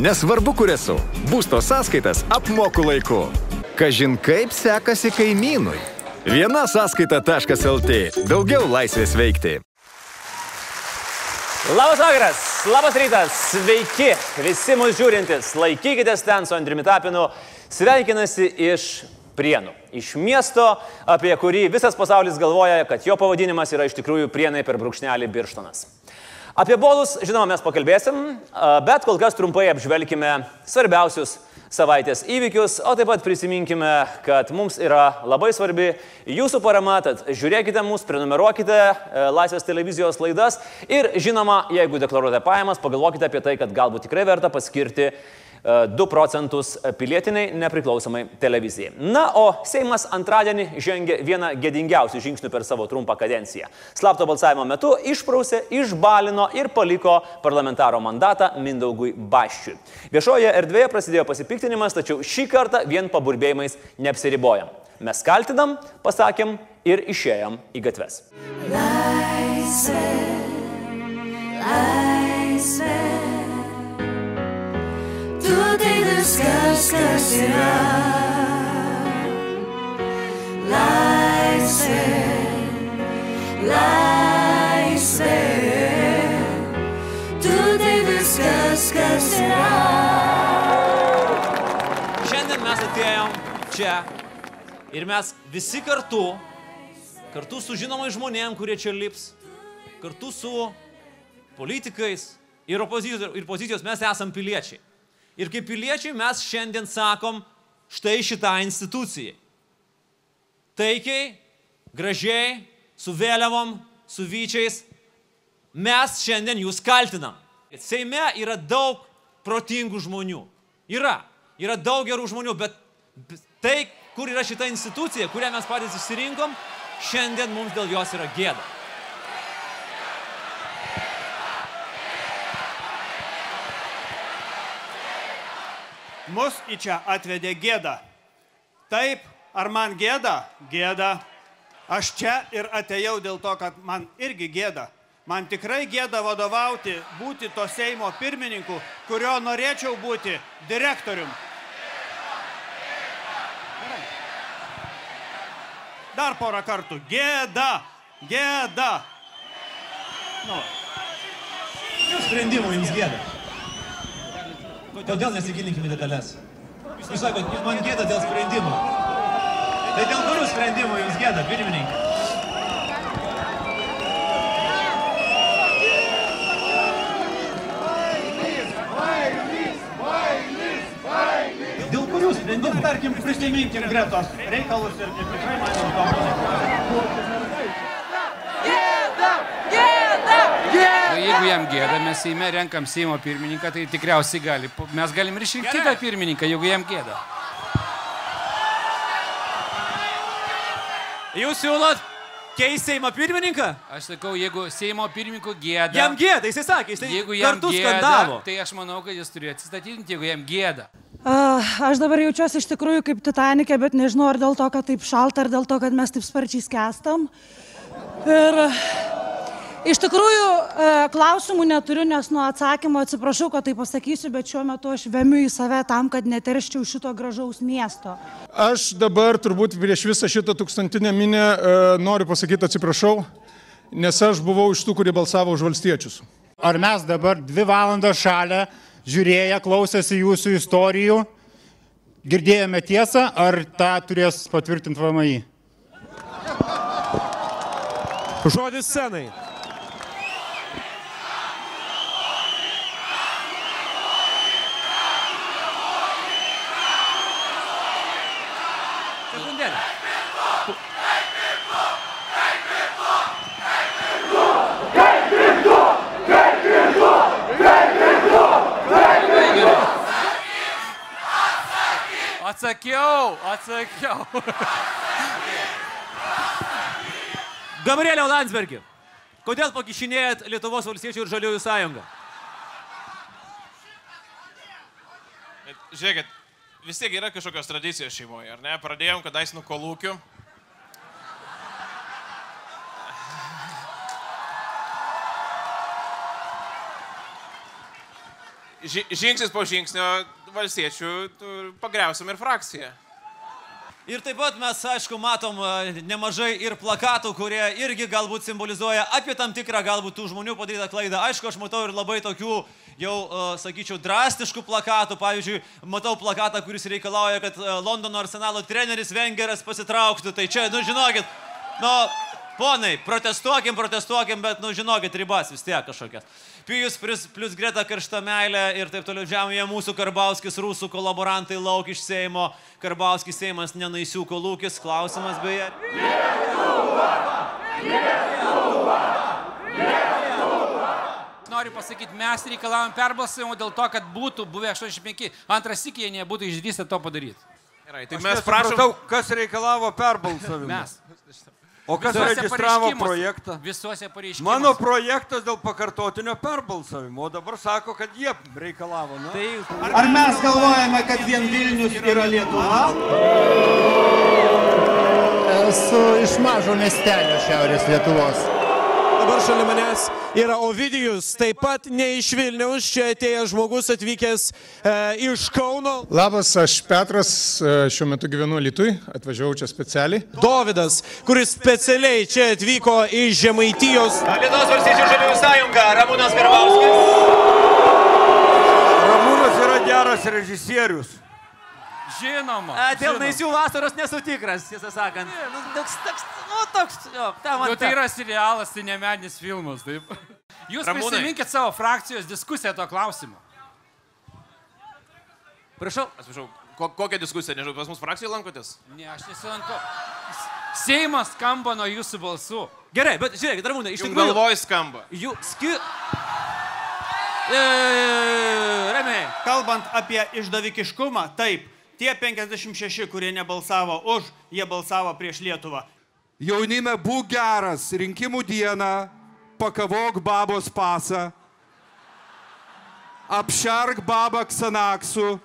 Nesvarbu, kur esu, būsto sąskaitas apmoku laiku. Kažin kaip sekasi kaimynui. Viena sąskaita.lt. Daugiau laisvės veikti. Labas vakaras, labas rytas, sveiki visi mūsų žiūrintis, laikykitės ten su Andriumi Tapinu, sveikinasi iš Prienų, iš miesto, apie kurį visas pasaulis galvoja, kad jo pavadinimas yra iš tikrųjų Prienai per brūkšnelį Birštonas. Apie bolus, žinoma, mes pakalbėsim, bet kol kas trumpai apžvelgime svarbiausius savaitės įvykius, o taip pat prisiminkime, kad mums yra labai svarbi jūsų parama, tad žiūrėkite mus, prenumeruokite Laisvės televizijos laidas ir žinoma, jeigu deklaruojate pajamas, pagalvokite apie tai, kad galbūt tikrai verta paskirti 2 procentus pilietiniai nepriklausomai televizijai. Na, o Seimas antradienį žengė vieną gedingiausių žingsnių per savo trumpą kadenciją. Slapto balsavimo metu išprausė, išbalino ir paliko parlamentaro mandatą Mindaugui Baščiui. Viešoje erdvėje prasidėjo pasipiktinimas, tačiau šį kartą vien paburbėjimais neapsiribojam. Mes kaltinam, pasakėm ir išėjom į gatves. Laisvė, laisvė viskas, kas yra. Laisvė, laisvė, tu tai viskas, kas yra. Šiandien mes atėjom čia ir mes visi kartu, kartu su žinomais žmonėm, kurie čia lips, kartu su politikais ir opozicijos, ir pozicijos mes esam piliečiai. Ir kaip piliečiai mes šiandien sakom štai šitą instituciją. Taikiai, gražiai, su vėliavom, su vyčiais. Mes šiandien jūs kaltinam. Seime yra daug protingų žmonių. Yra. Yra daug gerų žmonių, bet tai, kur yra šita institucija, kurią mes patys išsirinkom, šiandien mums dėl jos yra gėda. Mus į čia atvedė gėda. Taip, ar man gėda? Gėda. Aš čia ir atėjau dėl to, kad man irgi gėda. Man tikrai gėda vadovauti, būti to Seimo pirmininku, kurio norėčiau būti direktorium. Gerai. Dar porą kartų. Gėda. Gėda. Nu. Sprendimų jums gėda. Kodėl nesigilinkime detalės? Jūs sakote, man gėda dėl sprendimo. Tai dėl kurių sprendimų jums gėda, pirmininkai? Dėl kurių sprendimų? Nu, tarkim, prisiminkim Gretos reikalus ir tikrai man įdomu. Jeigu jam gėda, mes Seime renkam Seimo pirmininką, tai tikriausiai gali. Mes galim ir išrinkti kitą pirmininką, jeigu jam gėda. Jūs siūlot keisti Seimo pirmininką? Aš sakau, jeigu Seimo pirmininko gėda. Jam gėda, jis sakė, jis jeigu jam kartu gėda, skandavo. Tai aš manau, kad jis turi atsistatydinti, jeigu jam gėda. Uh, aš dabar jaučiuosi iš tikrųjų kaip Titanikė, bet nežinau ar dėl to, kad taip šalta, ar dėl to, kad mes taip sparčiai skęstam. Ir Iš tikrųjų, e, klausimų neturiu, nes nuo atsakymo atsiprašau, kad tai pasakysiu, bet šiuo metu aš vemiu į save tam, kad neterščiau šito gražaus miesto. Aš dabar turbūt prieš visą šitą tūkstantinę minę e, noriu pasakyti atsiprašau, nes aš buvau iš tų, kurie balsavo už valstiečius. Ar mes dabar dvi valandas šalia žiūrėję, klausėsi jūsų istorijų, girdėjome tiesą, ar tą turės patvirtinti VMI? Žodis scenai. Atsakiau, atsakiau. Gabrieliau Landsbergi, kodėl pakišinėjat Lietuvos valstiečių ir žaliųjų sąjungą? Žiūrėkit, vis tiek yra kažkokios tradicijos šeimoje, ar ne? Pradėjom kadais nuo kolūkių. ži žingsnis po žingsnio valstiečių pagriausim ir frakciją. Ir taip pat mes, aišku, matom e, nemažai ir plakatų, kurie irgi galbūt simbolizuoja apie tam tikrą galbūt tų žmonių padarytą klaidą. Aišku, aš matau ir labai tokių jau, uh, sakyčiau, drastiškų plakatų. Pavyzdžiui, matau plakatą, kuris reikalauja, kad uh, Londono arsenalo treneris Vengeras pasitrauktų. Tai čia, nu žinokit, nu, ponai, protestuokim, protestuokim, bet, nu žinokit, ribas vis tiek kažkokias. Pijus plus, plus Greta karšta meilė ir taip toliau žemėje mūsų Karbauskis, rusų kolaborantai lauk iš Seimo. Karbauskis Seimas nenaisių kolūkis. Klausimas beje. Noriu pasakyti, mes reikalavom perbalsavimo dėl to, kad būtų buvę 85, antras iki jie nebūtų išdrįsę to padaryti. Gerai, tai Aš mes prašom. kas reikalavo perbalsavimo. Mes. O kas registravo projektą? Visuose pareiškimuose. Mano projektas dėl pakartotinio perbalsavimo, o dabar sako, kad jie reikalavo. Na. Tai Ar mes galvojame, kad vien Vilnius yra Lietuva? Esu iš mažo miestelio Šiaurės Lietuvos. Šalia manęs yra Ovidijus, taip pat ne iš Vilniaus, čia atėjęs žmogus atvykęs e, iš Kauno. Labas, aš Petras, e, šiuo metu gyvenu Lietui, atvažiavau čia specialiai. Dovydas, kuris specialiai čia atvyko iš Žemaitijos. Lietuvos valstyčių žaliųjų sąjunga, Ramūnas Karbauskis. Ramūnas yra geras režisierius. Žinoma. A, dėl žinoma. naisių vasaros nesu tikras, tiesą sakant. Nu, toks, toks, nu, toks, jo, tam Nu, man tai yra serialas, tai ne medinis filmas, taip. Jūs Ramūnai. prisiminkit savo frakcijos diskusiją to klausimu. Prašau. Atsiprašau, ko, kokią diskusiją, nežinau, pas mus frakcijoje lankotės? Ne, aš nesilankau. Seimas skamba nuo jūsų balsų. Gerai, bet žiūrėkit, Ramūnai, iš tikrųjų. galvoj skamba. Jų ski... E, ramiai. Kalbant apie išdavikiškumą, taip, tie 56, kurie nebalsavo už, jie balsavo prieš Lietuvą. Jaunime būk geras, rinkimų dieną, pakavok babos pasą, apšark babą Ksanaksu,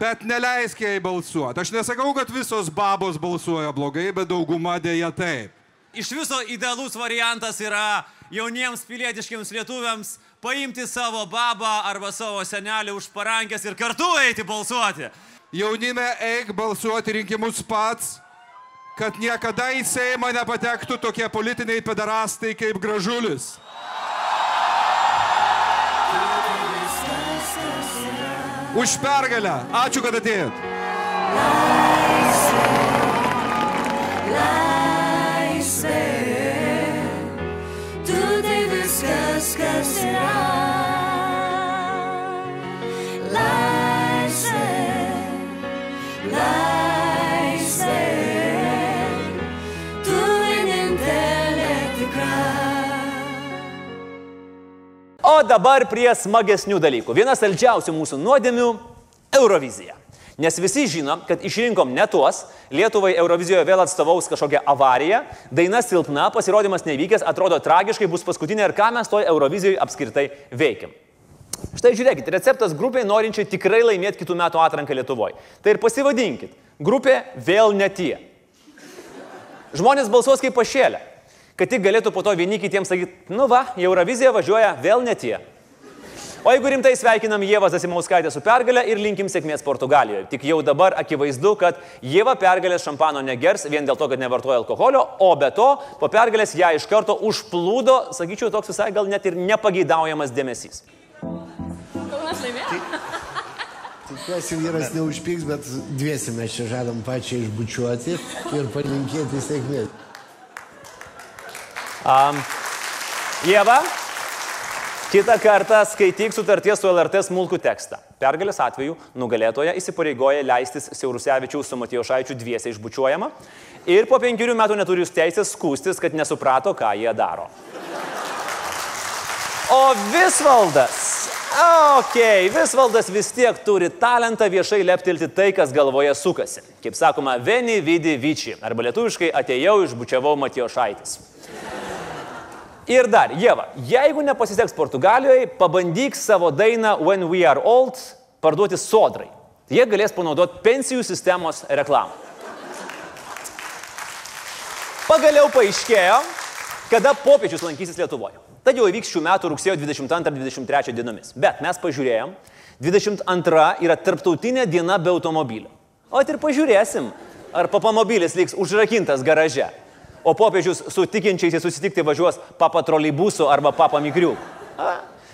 bet neleisk jai balsuoti. Aš nesakau, kad visos babos balsuoja blogai, bet dauguma dėja taip. Iš viso idealus variantas yra jauniems pilietiškiams lietuviams paimti savo babą arba savo senelį už parankės ir kartu eiti balsuoti. Jaunime eik balsuoti rinkimus pats, kad niekada į Seimą nepatektų tokie politiniai pedarastai kaip Gražulis. Už pergalę. Ačiū, kad atėjot. Laisvė, viskas, kas yra. Laisvė, laisvė, tu vienintelė tikra. O dabar prie smagesnių dalykų. Vienas saldžiausių mūsų nuodėmių - Eurovizija. Nes visi žino, kad išrinkom ne tuos, Lietuvai Eurovizijoje vėl atstovaus kažkokią avariją, daina silpna, pasirodymas nevykęs, atrodo tragiškai, bus paskutinė ir ką mes toj Eurovizijoje apskritai veikiam. Štai žiūrėkit, receptas grupiai norinčiai tikrai laimėti kitų metų atranką Lietuvoje. Tai ir pasivadinkit. Grupė vėl netie. Žmonės balsuos kaip pašėlę, kad tik galėtų po to vieni kitiems sakyti, nu va, į Euroviziją važiuoja vėl netie. O jeigu rimtai sveikinam Jėvą Zasimauskaitę su pergalė ir linkim sėkmės Portugalijoje. Tik jau dabar akivaizdu, kad Jėva pergalės šampano negers vien dėl to, kad nevartoja alkoholio, o be to po pergalės ją iš karto užplūdo, sakyčiau, toks visai gal net ir nepageidaujamas dėmesys. Kaunas laimėjo. Tikiuosi vyras neužpyks, bet dviesi mes čia žadam pačią išbučiuoti ir palinkėti sėkmės. Um, Jėva, kitą kartą skaityk sutarties su LRT smulkų tekstą. Pergalės atveju nugalėtoja įsipareigoja leistis Siaurusevičiaus su Matijošaičiu dviesiai išbučiuojama ir po penkerių metų neturi jūs teisės skūstis, kad nesuprato, ką jie daro. O Visvaldas. Ok, Visvaldas vis tiek turi talentą viešai leptilti tai, kas galvoje sukasi. Kaip sakoma, Veni Vidi Vici. Arba lietuviškai atėjau, išbučiavau Matijošaitis. Ir dar, Jėva, jeigu nepasiseks Portugalijoje, pabandyk savo dainą When We Are Old parduoti sodrai. Jie galės panaudoti pensijų sistemos reklamą. Pagaliau paaiškėjo, kada popiežius lankysis Lietuvoje. Tai jau įvyks šių metų rugsėjo 22-23 dienomis. Bet mes pažiūrėjom, 22 yra tarptautinė diena be automobilio. O ir pažiūrėsim, ar papamobilis liks užrakintas garaže, o popiežius su tikinčiais susitikti važiuos papatrolybūsų arba papamigrių.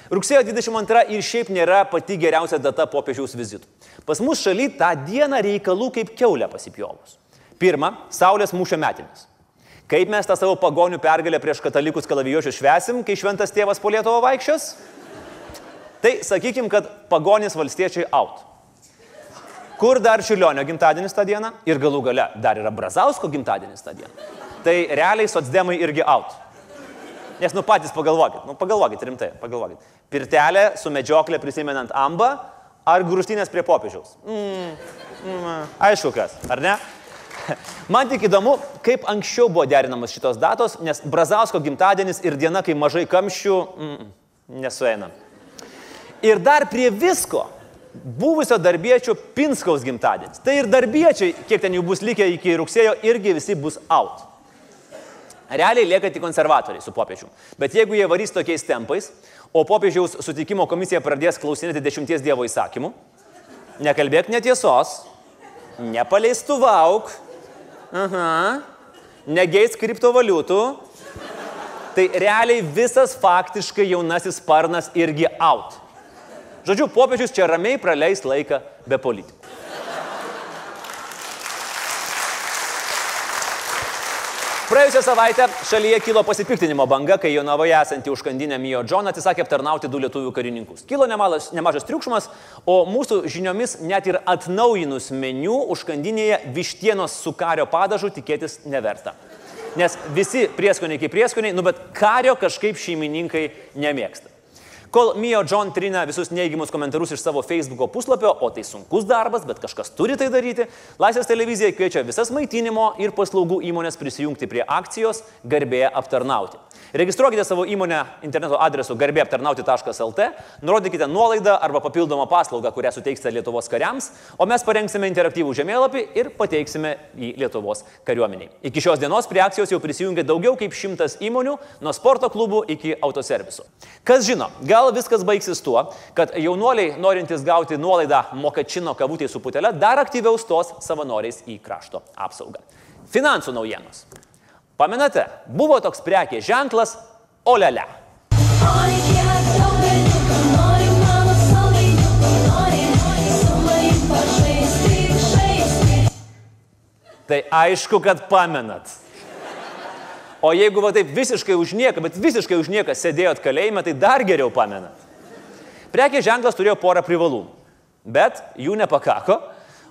Rugsėjo 22 ir šiaip nėra pati geriausia data popiežiaus vizitų. Pas mus šaly tą dieną reikalų kaip keulė pasipjovus. Pirma, Saulės mūšio metinis. Kaip mes tą savo pagonių pergalę prieš katalikus kalavijuošius švesim, kai šventas tėvas po Lietuvą vaikščios? Tai sakykim, kad pagonis valstiečiai out. Kur dar Šilionio gimtadienis tą dieną ir galų gale dar yra Brazausko gimtadienis tą dieną. Tai realiai socdemai irgi out. Nes nu patys pagalvokit, nu pagalvokit rimtai, pagalvokit. Pirtelė su medžioklė prisimenant ambą ar grūstinės prie popiežiaus. Mm, mm, aišku kas, ar ne? Man tik įdomu, kaip anksčiau buvo derinamos šitos datos, nes Brazausko gimtadienis ir diena, kai mažai kamščių, mm, nesueina. Ir dar prie visko buvusio darbiečio Pinskaus gimtadienis. Tai ir darbiečiai, kiek ten jų bus likę iki rugsėjo, irgi visi bus out. Realiai lieka tik konservatoriai su popiežiumi. Bet jeigu jie varys tokiais tempais, o popiežiaus sutikimo komisija pradės klausinėti dešimties dievo įsakymų, nekalbėk netiesos, nepaleistuvauk, aha, negeis kriptovaliutų, tai realiai visas faktiškai jaunasis sparnas irgi out. Žodžiu, popiežius čia ramiai praleis laiką be politikų. Praėjusią savaitę šalyje kilo pasipiktinimo banga, kai Jonavoje esanti užkandinė Mijo John atsisakė aptarnauti du lietuvių karininkus. Kilo nemalas, nemažas triukšmas, o mūsų žiniomis net ir atnaujinus meniu užkandinėje vištienos su kario padažu tikėtis neverta. Nes visi prieskoniai kaip prieskoniai, nu bet kario kažkaip šeimininkai nemėgsta. Kol Mio John trina visus neigiamus komentarus iš savo Facebook'o puslapio, o tai sunkus darbas, bet kažkas turi tai daryti, Laisvės televizija kviečia visas maitinimo ir paslaugų įmonės prisijungti prie akcijos garbėje aptarnauti. Registruokite savo įmonę interneto adresu garbėaptarnauti.lt, nurodykite nuolaidą arba papildomą paslaugą, kurią suteiksite Lietuvos kariams, o mes parengsime interaktyvų žemėlapį ir pateiksime į Lietuvos kariuomeniai. Iki šios dienos prie akcijos jau prisijungė daugiau kaip šimtas įmonių, nuo sporto klubų iki autoservisų. Kas žino, gal viskas baigsis tuo, kad jaunuoliai, norintys gauti nuolaidą mokačino kavutė su putelė, dar aktyviau stos savanoriais į krašto apsaugą. Finansų naujienos. Pamenate, buvo toks prekė ženklas Olele. Tai aišku, kad pamenat. O jeigu va taip visiškai už nieką, bet visiškai už nieką sėdėjot kalėjime, tai dar geriau pamenat. Prekė ženklas turėjo porą privalumų, bet jų nepakako,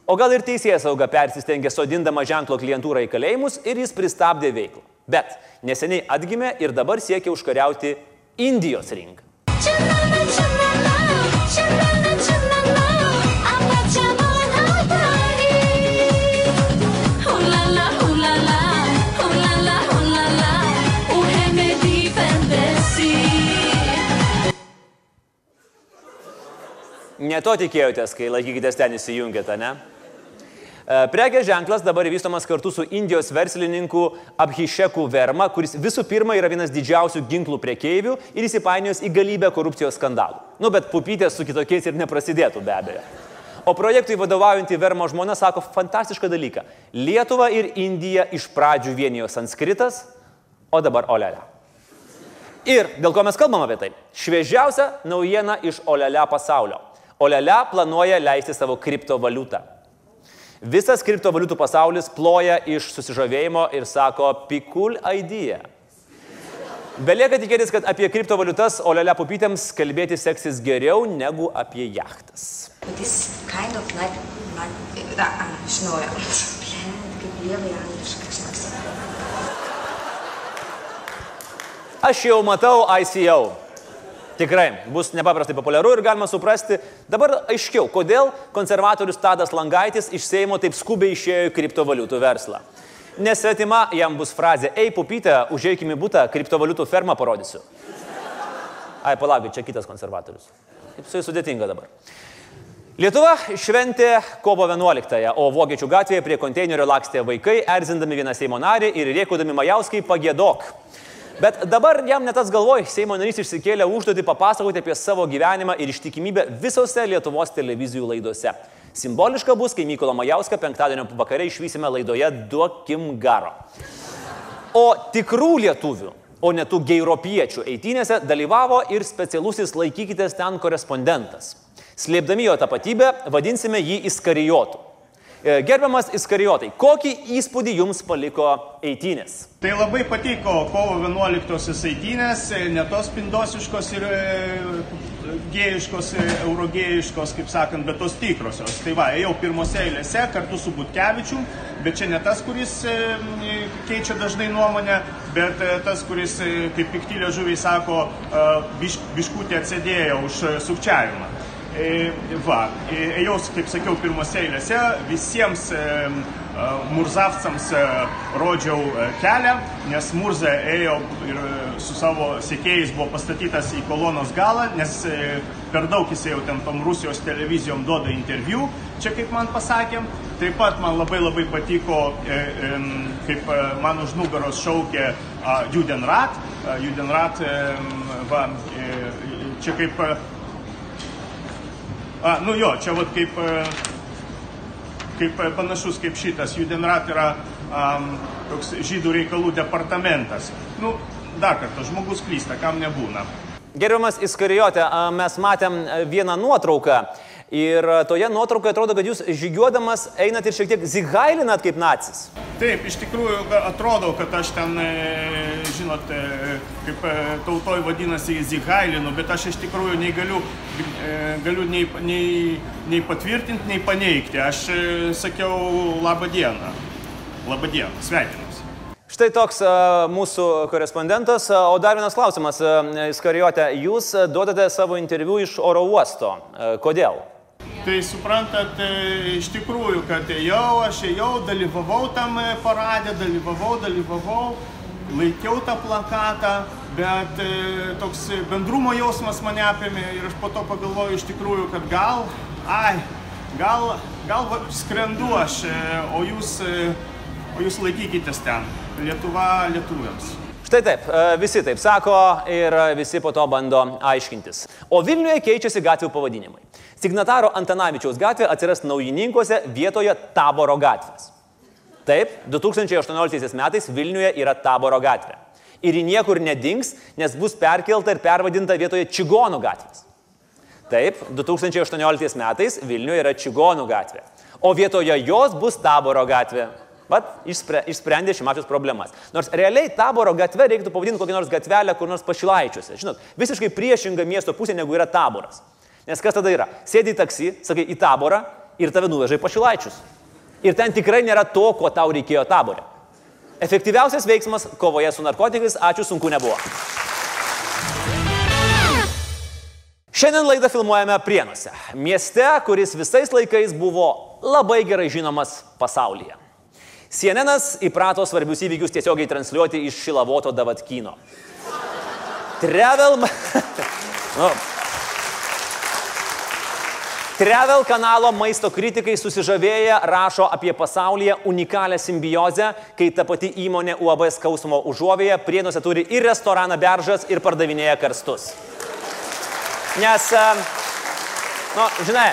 o gal ir teisėjas sauga persistengė sodindama ženklo klientūrą į kalėjimus ir jis pristabdė veiklą. Bet neseniai atgimė ir dabar siekia užkariauti Indijos rinką. Ne to tikėjotės, kai laikykitės ten įsijungėte, ne? E, Prekės ženklas dabar vystomas kartu su Indijos verslininku Abhishekų Verma, kuris visų pirma yra vienas didžiausių ginklų priekeivių ir įsipainiojęs į galybę korupcijos skandalų. Nu, bet pupytės su kitokiais ir neprasidėtų be abejo. O projektui vadovaujantį Vermo žmona sako fantastišką dalyką. Lietuva ir Indija iš pradžių vienijo sanskritas, o dabar olelė. Ir dėl ko mes kalbam apie tai? Šviežiausia naujiena iš olelė pasaulio. Olelė planuoja leisti savo kriptovaliutą. Visas kriptovaliutų pasaulis ploja iš susižavėjimo ir sako, pikul idėja. Belieka tikėtis, kad apie kriptovaliutas Olelė pupytėms kalbėti seksis geriau negu apie jachtas. Kind of like, like, a, žinau, Blet, kaip lievai angliškai, aš neapsakau. Aš jau matau ICO. Tikrai bus nepaprastai populiaru ir galima suprasti dabar aiškiau, kodėl konservatorius Tadas Langaitis iš Seimo taip skubiai išėjo į kriptovaliutų verslą. Nesvetima jam bus frazė, ei pupytė, užėjkime būtą, kriptovaliutų fermą parodysiu. Ai, palaukit, čia kitas konservatorius. Kaip su jais sudėtinga dabar. Lietuva šventė kovo 11-ąją, o Vokiečių gatvėje prie konteinerio lakstė vaikai, erzindami vieną Seimo narį ir rėkodami Majauskai pagėdok. Bet dabar jam net tas galvoj, Seimo narys išsikėlė užduotį papasakoti apie savo gyvenimą ir ištikimybę visose Lietuvos televizijų laidose. Simboliška bus, kai Mykolo Majauską penktadienio vakare išvysime laidoje Duokim garo. O tikrų lietuvių, o ne tų geiropiečių eitynėse dalyvavo ir specialusis laikykitės ten korespondentas. Slėpdami jo tapatybę, vadinsime jį Iskarijotu. E, Gerbiamas Iskarijotai, kokį įspūdį jums paliko eitynės? Tai labai patiko kovo 11-osios eitynės, e, ne tos pindosiškos ir e, gėjiškos, eurogėjiškos, kaip sakant, bet tos tikrosios. Tai va, ėjau pirmose eilėse kartu su Butkevičiu, bet čia ne tas, kuris keičia dažnai nuomonę, bet tas, kuris, kaip piktylė žuviai sako, biš, biškutė atsėdėjo už sukčiavimą. E, Va, e, ėjau, kaip sakiau, pirmose eilėse, visiems e, e, murzavcams e, rodžiau e, kelią, nes Murza ėjo ir e, su savo sėkėjais buvo pastatytas į kolonos galą, nes e, per daug jis jau ten tom Rusijos televizijom duoda interviu, čia kaip man pasakėm. Taip pat man labai labai patiko, e, kaip e, man už nugaros šaukė Judenrat. Judenrat, va, e, čia kaip e, A, nu jo, čia vat kaip, e, kaip e, panašus kaip šitas. Judenrat yra um, toks žydų reikalų departamentas. Nu, dar kartą, žmogus klysta, kam nebūna. Gerbiamas Iskarijote, mes matėm a, vieną nuotrauką ir a, toje nuotraukoje atrodo, kad jūs žygiuodamas einat ir šiek tiek zigailinat kaip nacis. Taip, iš tikrųjų atrodo, kad aš ten, e, žinot, e, kaip e, tautoj vadinasi zigailinu, bet aš iš tikrųjų nei galiu, e, galiu nei, nei, nei patvirtinti, nei paneigti. Aš e, sakiau labą dieną. Labą dieną, sveikinuosi. Štai toks mūsų korespondentas. O dar vienas klausimas, a, Iskarijote, jūs duodate savo interviu iš oro uosto. Kodėl? Tai suprantat, e, iš tikrųjų, kad ėjau, aš ėjau, dalyvavau tam e, paradė, dalyvavau, dalyvavau, laikiau tą plakatą, bet e, toks bendrumo jausmas mane apėmė ir aš po to pagalvojau iš tikrųjų, kad gal, ai, gal, gal skrendu aš, o jūs, o jūs laikykitės ten. Lietuva lietuviams. Štai taip, a, visi taip sako ir a, visi po to bando aiškintis. O Vilniuje keičiasi gatvių pavadinimai. Signataro Antanavičiaus gatvė atsiras naujininkose vietoje Taboro gatvės. Taip, 2018 metais Vilniuje yra Taboro gatvė. Ir ji niekur nedings, nes bus perkelta ir pervadinta vietoje Čigonų gatvės. Taip, 2018 metais Vilniuje yra Čigonų gatvė. O vietoje jos bus Taboro gatvė. Vat išspre, išsprendė šimačios problemas. Nors realiai Taboro gatvę reiktų pavadinti kokią nors gatvelę kur nors pašilaičiuose. Žinot, visiškai priešinga miesto pusė negu yra Taboras. Nes kas tada yra? Sėdi į taksi, sakai į Taborą ir tave nuveža į pašilaičius. Ir ten tikrai nėra to, ko tau reikėjo Taborė. Efektyviausias veiksmas kovoje su narkotikais, ačiū, sunku nebuvo. Šiandien laidą filmuojame Prienuose, mieste, kuris visais laikais buvo labai gerai žinomas pasaulyje. Sienenas įprato svarbius įvykius tiesiogiai transliuoti iš Šilavoto Davatkyno. Travel... nu, Travel kanalo maisto kritikai susižavėję rašo apie pasaulyje unikalią simbiozę, kai ta pati įmonė UAB skausmo užuovėje prienuose turi ir restoraną Beržas ir pardavinėja karstus. Nes, nu, žinai,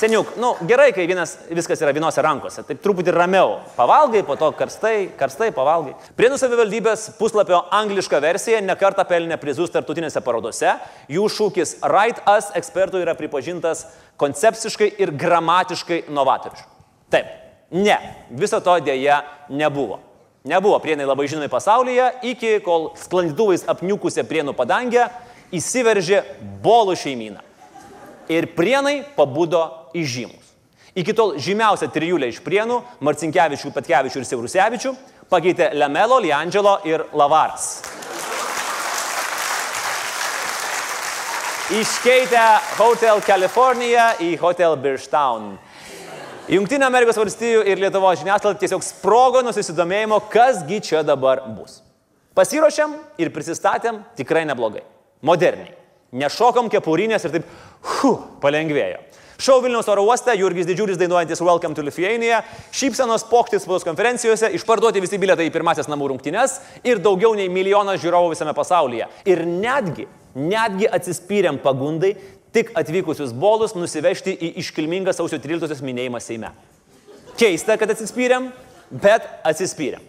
seniuk, nu, gerai, kai vienas, viskas yra vienose rankose, taip truputį ramiau. Pavalgai, po to karstai, karstai pavalgai. Prienų savivaldybės puslapio angliška versija nekarta pelnė prizus tarptautinėse parodose. Jų šūkis Right Us ekspertų yra pripažintas koncepciškai ir gramatiškai novatorišku. Taip, ne, viso to dėja nebuvo. Nebuvo prienai labai žinomi pasaulyje, iki kol sklandytuvais apniukusią prienų padangę įsiveržė bolų šeimyną. Ir prienai pabudo įžymus. Iki tol žymiausia trijulė iš prienų - Marcinkievičių, Petkevičių ir Siaurusevičių - pakeitė Lemelo, Liangelo ir Lavaras. Iškeitę Hotel California į Hotel Birchtown. Junktinė Amerikos valstijų ir Lietuvos žiniasklaida tiesiog sprogo nusidomėjimo, kasgi čia dabar bus. Pasiruošėm ir prisistatėm tikrai neblogai. Moderniai. Nešokom kepurinės ir taip, hu, palengvėjo. Šau Vilniaus oro uoste, Jurgis Didžiulis dainuojantis Welcome to Lithuania, šypsenos pokštis spaudos konferencijose, išparduoti visi bilietai į pirmasis namų rungtynes ir daugiau nei milijonas žiūrovų visame pasaulyje. Ir netgi, netgi atsispyrėm pagundai tik atvykusius bolus nusivežti į iškilmingą sausio 13 minėjimą Seime. Keista, kad atsispyrėm, bet atsispyrėm.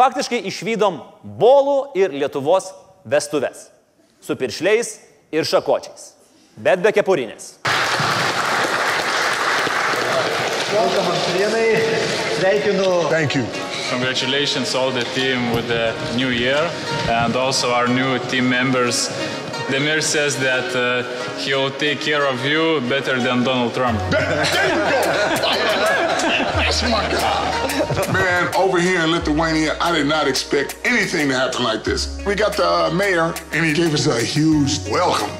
Faktiškai išvydom bolų ir Lietuvos vestuves. Su piršliais ir šakočiais. Bet be kepurinės. Welcome, Prienai. Sveikinu. Thank you. Congratulations all the team with the new year and also our new team members. Demir says that uh, he'll take care of you better than Donald Trump. That's my guy. Man, over here in Lithuania, I did not expect anything to happen like this. We got the uh, mayor, and he gave us a huge welcome.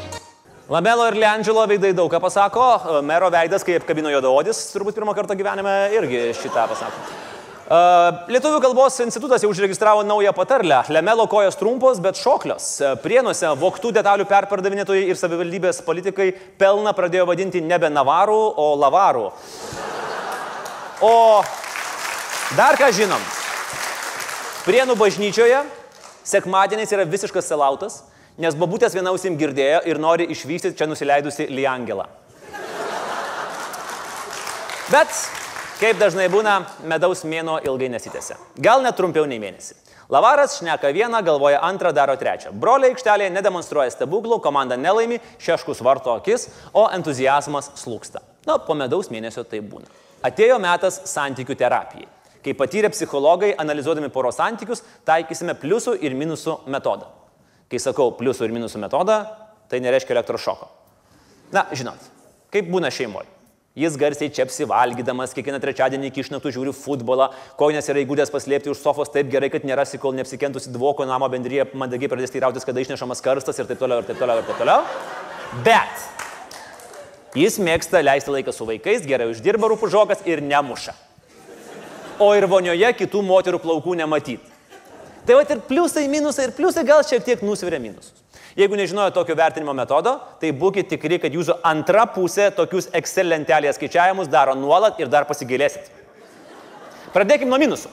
Lamelo ir Leandželo veidai daug ką pasako, mero veidas, kai apkabino juodaodis, turbūt pirmą kartą gyvenime irgi šitą pasako. Uh, Lietuvių kalbos institutas jau užregistravo naują patarlę. Lemelo kojos trumpos, bet šoklios. Prienuose voktų detalių perpardavinėtojai ir savivaldybės politikai pelną pradėjo vadinti nebe navarų, o lavarų. O dar ką žinom. Prienų bažnyčioje sekmadieniais yra visiškas selautas, nes babutės viena ausim girdėjo ir nori išvystyti čia nusileidusi Liangelą. Bet, kaip dažnai būna, medaus mėno ilgai nesitėse. Gal net trumpiau nei mėnesį. Lavaras šneka vieną, galvoja antrą, daro trečią. Broliai aikštelėje nedemonstruoja stebuklų, komanda nelaimi, šeškus varto akis, o entuzijazmas slūksta. Na, po medaus mėnesio tai būna. Atėjo metas santykių terapijai. Kai patyrę psichologai, analizuodami poros santykius, taikysime pliusų ir minusų metodą. Kai sakau pliusų ir minusų metodą, tai nereiškia elektrošoko. Na, žinot, kaip būna šeimoje. Jis garsiai čia apsivalgydamas, kiekvieną trečiadienį iki išnaktų žiūri futbolą, koinės yra įgūdęs paslėpti už sofos taip gerai, kad nerasi, kol neapsikentusi dvoko namo bendryje, mandagiai pradės teirautis, kada išnešamas karstas ir taip toliau, ir taip toliau, ir taip toliau. Bet jis mėgsta leisti laiką su vaikais, gerai uždirba rūpužokas ir nemuša. O ir vonioje kitų moterų plaukų nematyti. Tai va ir pliusai, minusai ir pliusai gal šiek tiek nusveria minusus. Jeigu nežinojo tokio vertinimo metodo, tai būkite tikri, kad jūsų antra pusė tokius Excel lentelėje skaičiavimus daro nuolat ir dar pasigilėsit. Pradėkime nuo minusų.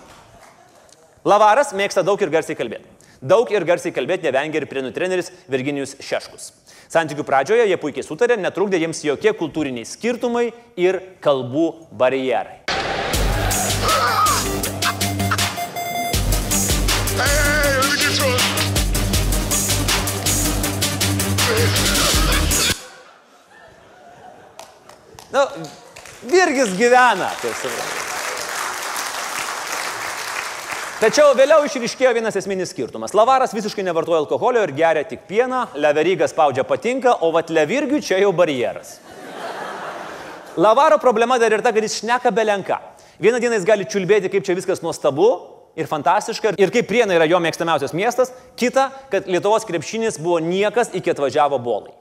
Lavaras mėgsta daug ir garsiai kalbėti. Daug ir garsiai kalbėti nevengia ir prienų treneris Virginijus Šeškus. Santykių pradžioje jie puikiai sutarė, netrukdė jiems jokie kultūriniai skirtumai ir kalbų barjerai. Nu, Virgis gyvena, kaip suprantu. Tačiau vėliau išryškėjo vienas esminis skirtumas. Lavaras visiškai nevartoja alkoholio ir geria tik pieną, Leverygas spaudžia patinka, o vat Levirgiui čia jau barjeras. Lavaro problema dar ir ta, kad jis šneka belenka. Vieną dieną jis gali čiulbėti, kaip čia viskas nuostabu ir fantastiška, ir kaip Priena yra jo mėgstamiausias miestas, kita, kad Lietuvos krepšinis buvo niekas iki atvažiavo bolai.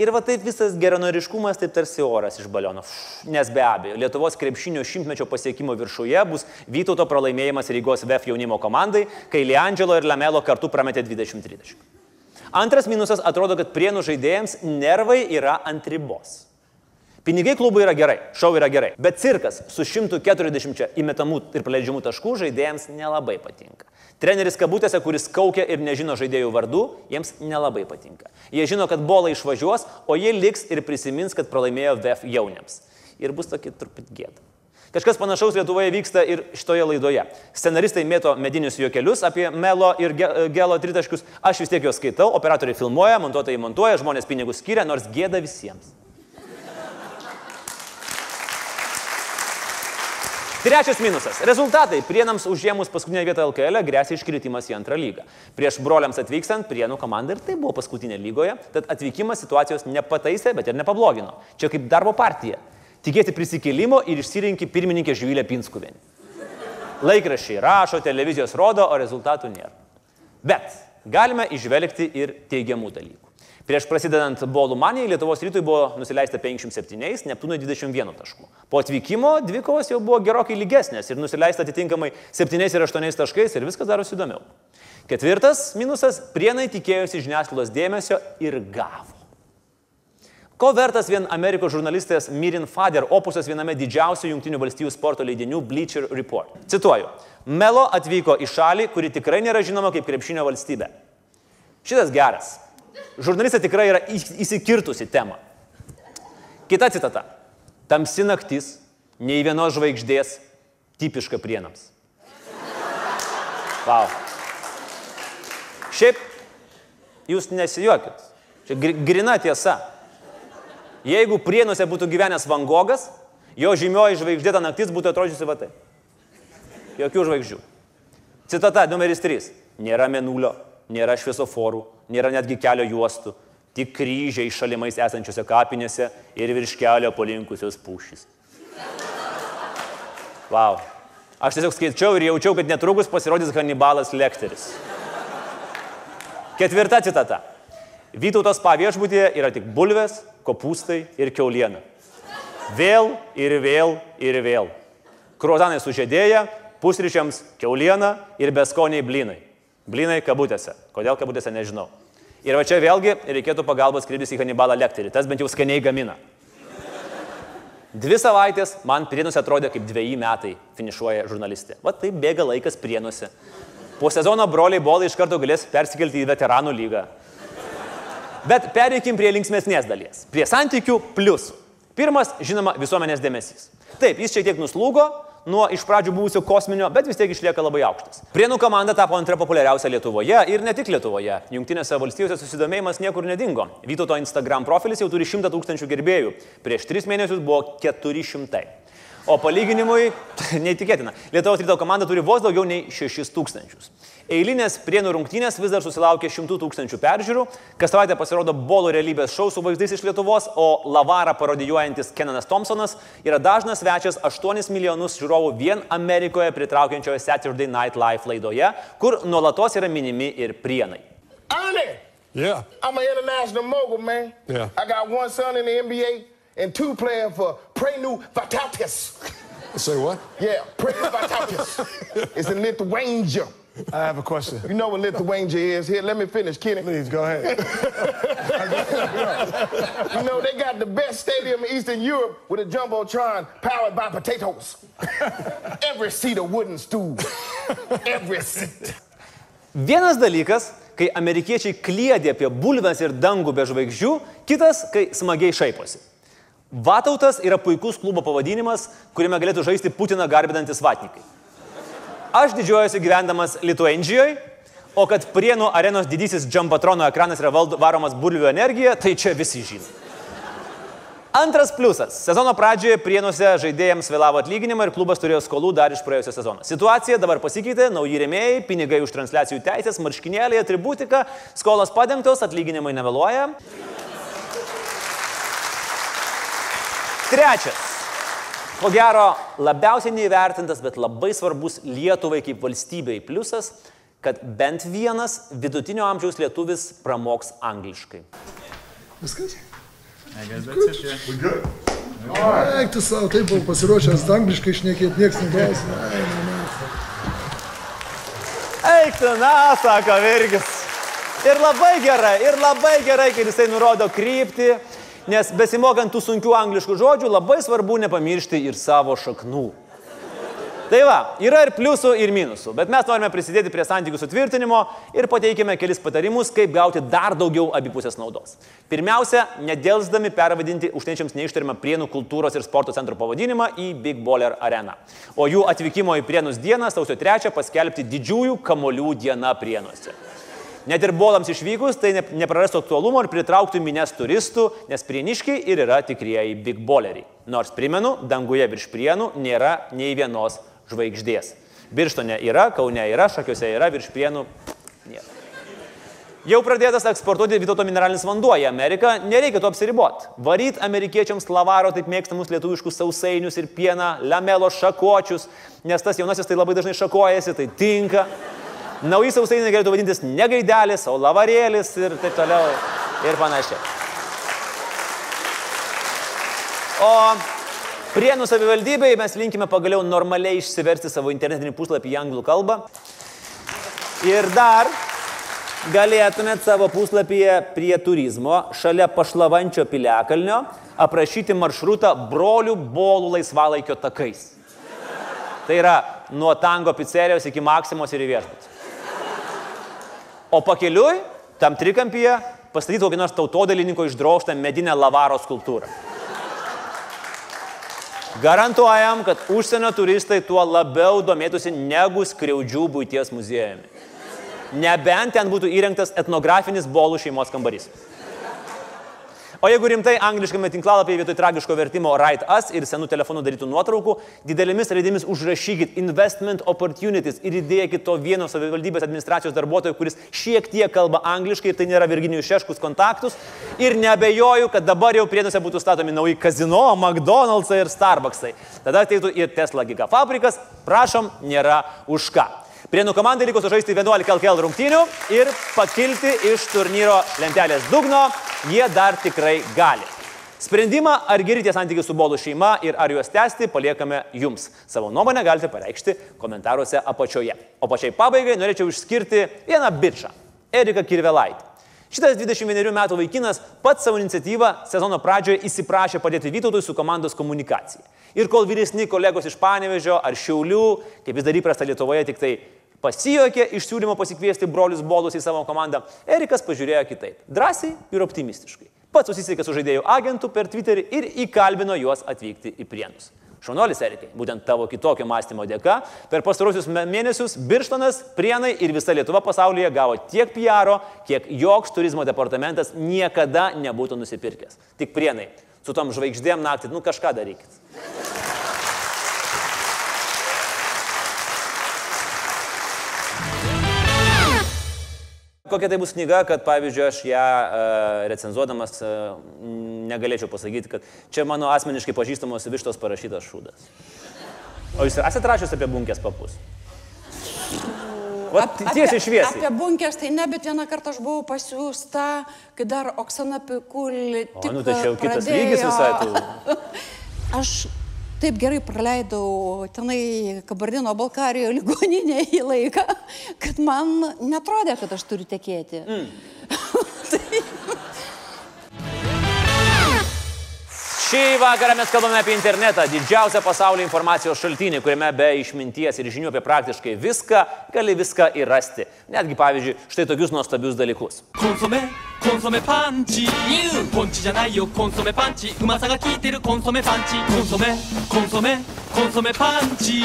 Ir va taip visas geranoriškumas taip tarsi oras iš baliono. Nes be abejo, Lietuvos krepšinio šimtmečio pasiekimo viršuje bus Vytauto pralaimėjimas Rygos VF jaunimo komandai, kai Leandželo ir Lamelo kartu prametė 20-30. Antras minusas atrodo, kad prienų žaidėjams nervai yra ant ribos. Pinigai klubui yra gerai, šau yra gerai, bet cirkas su 140 įmetamų ir paleidžiamų taškų žaidėjams nelabai patinka. Treneris kabutėse, kuris kaukia ir nežino žaidėjų vardų, jiems nelabai patinka. Jie žino, kad bolai išvažiuos, o jie liks ir prisimins, kad pralaimėjo VF jauniams. Ir bus tokia truputį gėda. Kažkas panašaus Lietuvoje vyksta ir šitoje laidoje. Scenaristai mėto medinius juokelius apie Melo ir Ge- Gelo tritaškius, aš vis tiek juos skaitau, operatoriai filmuoja, montuotojai montuoja, žmonės pinigus skiria, nors gėda visiems. Trečias minusas. Rezultatai. Prienams užėmus paskutinę vietą LKL grėsia iškritimas į antrą lygą. Prieš broliams atvykstant, Prienų komanda ir tai buvo paskutinė lygoje, tad atvykimas situacijos nepataisė, bet ir nepablogino. Čia kaip darbo partija. Tikėti prisikėlimo ir išsirinki pirmininkę Žvilę Pinskuvienį. Laikraščiai rašo, televizijos rodo, o rezultatų nėra. Bet galime išvelgti ir teigiamų dalykų. Prieš prasidedant bolų manijai Lietuvos rytui buvo nusileista 57, Neptūnui 21 taškų. Po atvykimo dvikovos jau buvo gerokai lygesnės ir nusileista atitinkamai 7 ir 8 taškais ir viskas darosi įdomiau. Ketvirtas minusas - prienai tikėjosi žiniasklaidos dėmesio ir gavo. Ko vertas vien Amerikos žurnalistės Mirin Fader opusas viename didžiausių Junktinių valstybių sporto leidinių Bleacher Report. Cituoju. Melo atvyko į šalį, kuri tikrai nėra žinoma kaip krepšinio valstybė. Šitas geras. Žurnalistė tikrai yra įsikirtusi temą. Kita citata. Tamsi naktis, nei vienos žvaigždės, tipiška prienams. Wow. Šiaip, jūs nesijuokit. Čia gri- grina tiesa. Jeigu prienuose būtų gyvenęs Van Gogas, jo žymioji žvaigždėta naktis būtų atrodžiusi va taip. Jokių žvaigždžių. Citata numeris 3. Nėra menulio, nėra šviesoforų, nėra netgi kelio juostų, tik kryžiai šalimais esančiose kapinėse ir virš kelio polinkusios pušys. Wow. Aš tiesiog skaičiau ir jaučiau, kad netrukus pasirodys Hannibalas Lekteris. Ketvirta citata. Vytautos paviešbutėje yra tik bulvės, kopūstai ir keuliena. Vėl ir vėl ir vėl. Kruozanai sužėdėję, pusryčiams keuliena ir beskoniai blinai. Blinai kabutėse. Kodėl kabutėse nežinau. Ir va čia vėlgi reikėtų pagalbos kreiptis į Hannibalą Lekterį. Tas bent jau skaniai gamina. Dvi savaitės man prienuose atrodė kaip dviejį metai finišuoja žurnalistė. Va taip bėga laikas prienuose. Po sezono broliai bolai iš karto galės persikelti į veteranų lygą. Bet pereikim prie linksmėsnės dalies. Prie santykių pliusų. Pirmas, žinoma, visuomenės dėmesys. Taip, jis šiek tiek nuslūgo nuo iš pradžių buvusio kosminio, bet vis tiek išlieka labai aukštas. Prienų komanda tapo antra populiariausia Lietuvoje ir ne tik Lietuvoje. Junktinėse valstijose susidomėjimas niekur nedingo. Vytauto Instagram profilis jau turi 100 tūkstančių gerbėjų. Prieš 3 mėnesius buvo 400. O palyginimui, neįtikėtina, Lietuvos ryto komanda turi vos daugiau nei 6 tūkstančius. Eilinės prienų rungtynės vis dar susilaukia 100 tūkstančių peržiūrų. Kas savaitę pasirodo bolo realybės šou su vaizdais iš Lietuvos, o Lavarą parodijuojantis Kenanas Thompsonas yra dažnas svečias 8 milijonus žiūrovų vien Amerikoje pritraukiančioje Saturday Night Live laidoje, kur nuolatos yra minimi ir prienai. Ernie! Yeah. I'm an international mogul, man. Yeah. I got one son in the NBA and two playing for Prenu Vatatis. Say what? Yeah, Prenu Vatatis. it's in Lithuania. I have a question. You know what Lithuania is? Here, let me finish, Kenny. Please go ahead. You know, they got the best stadium in Eastern Europe with a Jumbotron powered by potatoes. Every seat a wooden stool. Every seat. Vienas dalykas, kai amerikiečiai kliedė apie bulves ir dangų be žvaigždžių, kitas, kai smagiai šaiposi. Vatautas yra puikus klubo pavadinimas, kuriame galėtų žaisti Putiną garbinantis vatnikai. Aš didžiuojuosi gyvendamas Lietuanijoje, o kad Prienų arenos didysis Jumpatrono ekranas yra varomas bulvių energija, tai čia visi žino. Antras pliusas. Sezono pradžioje Prienuose žaidėjams vėlavo atlyginimą ir klubas turėjo skolų dar iš praėjusio sezono. Situacija dabar pasikeitė, nauji rėmėjai, pinigai už transliacijų teisės, marškinėliai, atributika, skolos padengtos, atlyginimai nevėluoja. Trečias. Ko gero, labiausiai neįvertintas, bet labai svarbus Lietuvai kaip valstybei pliusas, kad bent vienas vidutinio amžiaus lietuvis pramoks angliškai. Viskas? Eik tu savo, taip buvau pasiruošęs angliškai šnekėti, niekas neklausė. Eik tu, na, sako Virgis. Ir labai gerai, ir labai gerai, kad jisai nurodo kryptį, nes besimokant tų sunkių angliškų žodžių labai svarbu nepamiršti ir savo šaknų. Tai va, yra ir pliusų, ir minusų, bet mes norime prisidėti prie santykių sutvirtinimo ir pateikime kelis patarimus, kaip gauti dar daugiau abipusės naudos. Pirmiausia, nedėlsdami pervadinti užtiečiams neištarimą Prienų kultūros ir sporto centro pavadinimą į Big Baller areną. O jų atvykimo į Prienus dieną sausio 3 paskelbti didžiųjų kamolių diena Prienuose. Net ir bolams išvykus, tai ne- neprarastų aktualumo ir pritrauktų mines turistų, nes prieniškiai ir yra tikrieji big boleriai. Nors primenu, danguje virš prienų nėra nei vienos žvaigždės. Birštone yra, Kaune yra, Šakiuose yra, virš prienų nėra. Jau pradėtas eksportuoti Vytauto mineralinis vanduo į Ameriką, nereikia to apsiriboti. Varyt amerikiečiams lavaro taip mėgstamus lietuviškus sausainius ir pieną, lamelo šakočius, nes tas jaunasis tai labai dažnai šakojasi, tai tinka. Nauji sausainiai galėtų vadintis ne gaidelis, o lavarėlis ir taip toliau ir panašiai. O Prienų savivaldybei mes linkime pagaliau normaliai išsiversti savo internetinį puslapį į anglų kalbą. Ir dar galėtumėt savo puslapyje prie turizmo šalia pašlavančio piliakalnio aprašyti maršrutą brolių bolų laisvalaikio takais. Tai yra nuo tango pizzerijos iki maksimos ir į viešbutį. O pakeliui, tam trikampyje, pastatyti kokį nors tautodalininko išdroštą medinę lavaro skulptūrą. Garantuojam, kad užsienio turistai tuo labiau domėtųsi negu skriaudžių būties muziejumi. Nebent ten būtų įrengtas etnografinis bolų šeimos kambarys. O jeigu rimtai angliškame tinklalapyje vietoj tragiško vertimo Write Us ir senų telefonų darytų nuotraukų, didelėmis raidėmis užrašykit investment opportunities ir įdėkit to vieno savivaldybės administracijos darbuotojo, kuris šiek tiek kalba angliškai ir tai nėra Virginijų Šeškus kontaktus. Ir nebejoju, kad dabar jau prieduose būtų statomi nauji kazino, McDonald'sai ir Starbucksai. Tada ateitų ir Tesla gigafabrikas. Prašom, nėra už ką. Prienų komandai liko sužaisti 11 LKL rungtynių ir pakilti iš turnyro lentelės dugno jie dar tikrai gali. Sprendimą, ar gerite santykių su Bolų šeima ir ar juos tęsti, paliekame jums. Savo nuomonę galite pareikšti komentaruose apačioje. O pačiai pabaigai norėčiau išskirti vieną bičią - Eriką Kirvelaitį. Šitas 21 metų vaikinas pats savo iniciatyvą sezono pradžioje įsiprašė padėti Vytautui su komandos komunikacija. Ir kol vyresni kolegos iš Panevežio ar Šiaulių, kaip vis dar įprasta Lietuvoje, tik tai pasijokė iš siūlymo pasikviesti brolius bolus į savo komandą, Erikas pažiūrėjo kitaip. Drąsiai ir optimistiškai. Pats susisiekė su žaidėjų agentu per Twitterį ir įkalbino juos atvykti į Prienus. Šaunuolis Erikai, būtent tavo kitokio mąstymo dėka, per pastarosius mėnesius Birštonas, Prienai ir visa Lietuva pasaulyje gavo tiek PR, kiek joks turizmo departamentas niekada nebūtų nusipirkęs. Tik Prienai, su tom žvaigždėm naktį, nu kažką darykit. Kokia tai bus knyga, kad pavyzdžiui aš ją uh, recenzuodamas uh, negalėčiau pasakyti, kad čia mano asmeniškai pažįstamos vištos parašytas šūdas. O jūs esate rašęs apie bunkės papus? Va, tiesiai šviesiai. Apie bunkės tai ne, bet vieną kartą aš buvau pasiūsta, kai dar Oksana Pikul. O, nu tai čia jau kitas lygis visai tų. Aš taip gerai praleidau tenai Kabardino Balkarijoje ligoninėje laiką, kad man netrodė, kad aš turiu tekėti. Šį vakarą mes kalbame apie internetą, didžiausią pasaulio informacijos šaltinį, kuriame be išminties ir žinių apie praktiškai viską gali viską ir rasti. Netgi, pavyzdžiui, štai tokius nuostabius dalykus. Konsome, konsome panči, ponči žanajo, konsome panči, umasa ga kyteru, konsome panči, konsome, konsome, konsome panči.